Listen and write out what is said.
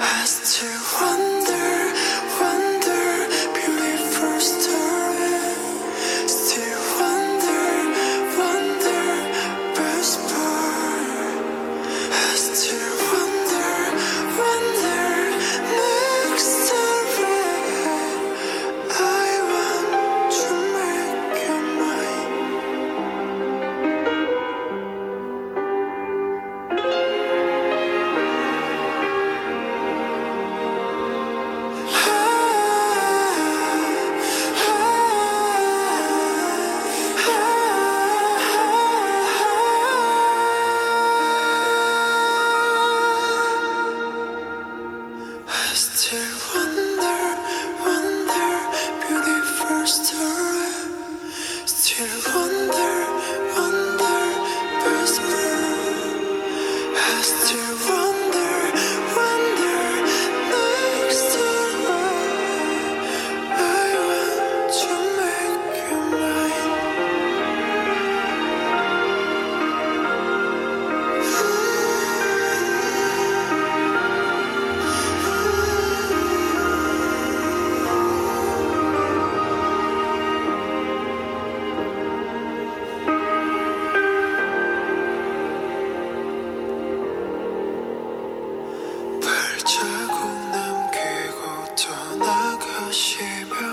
has to wonder. 失望的 자꾸 남기고 떠나가시면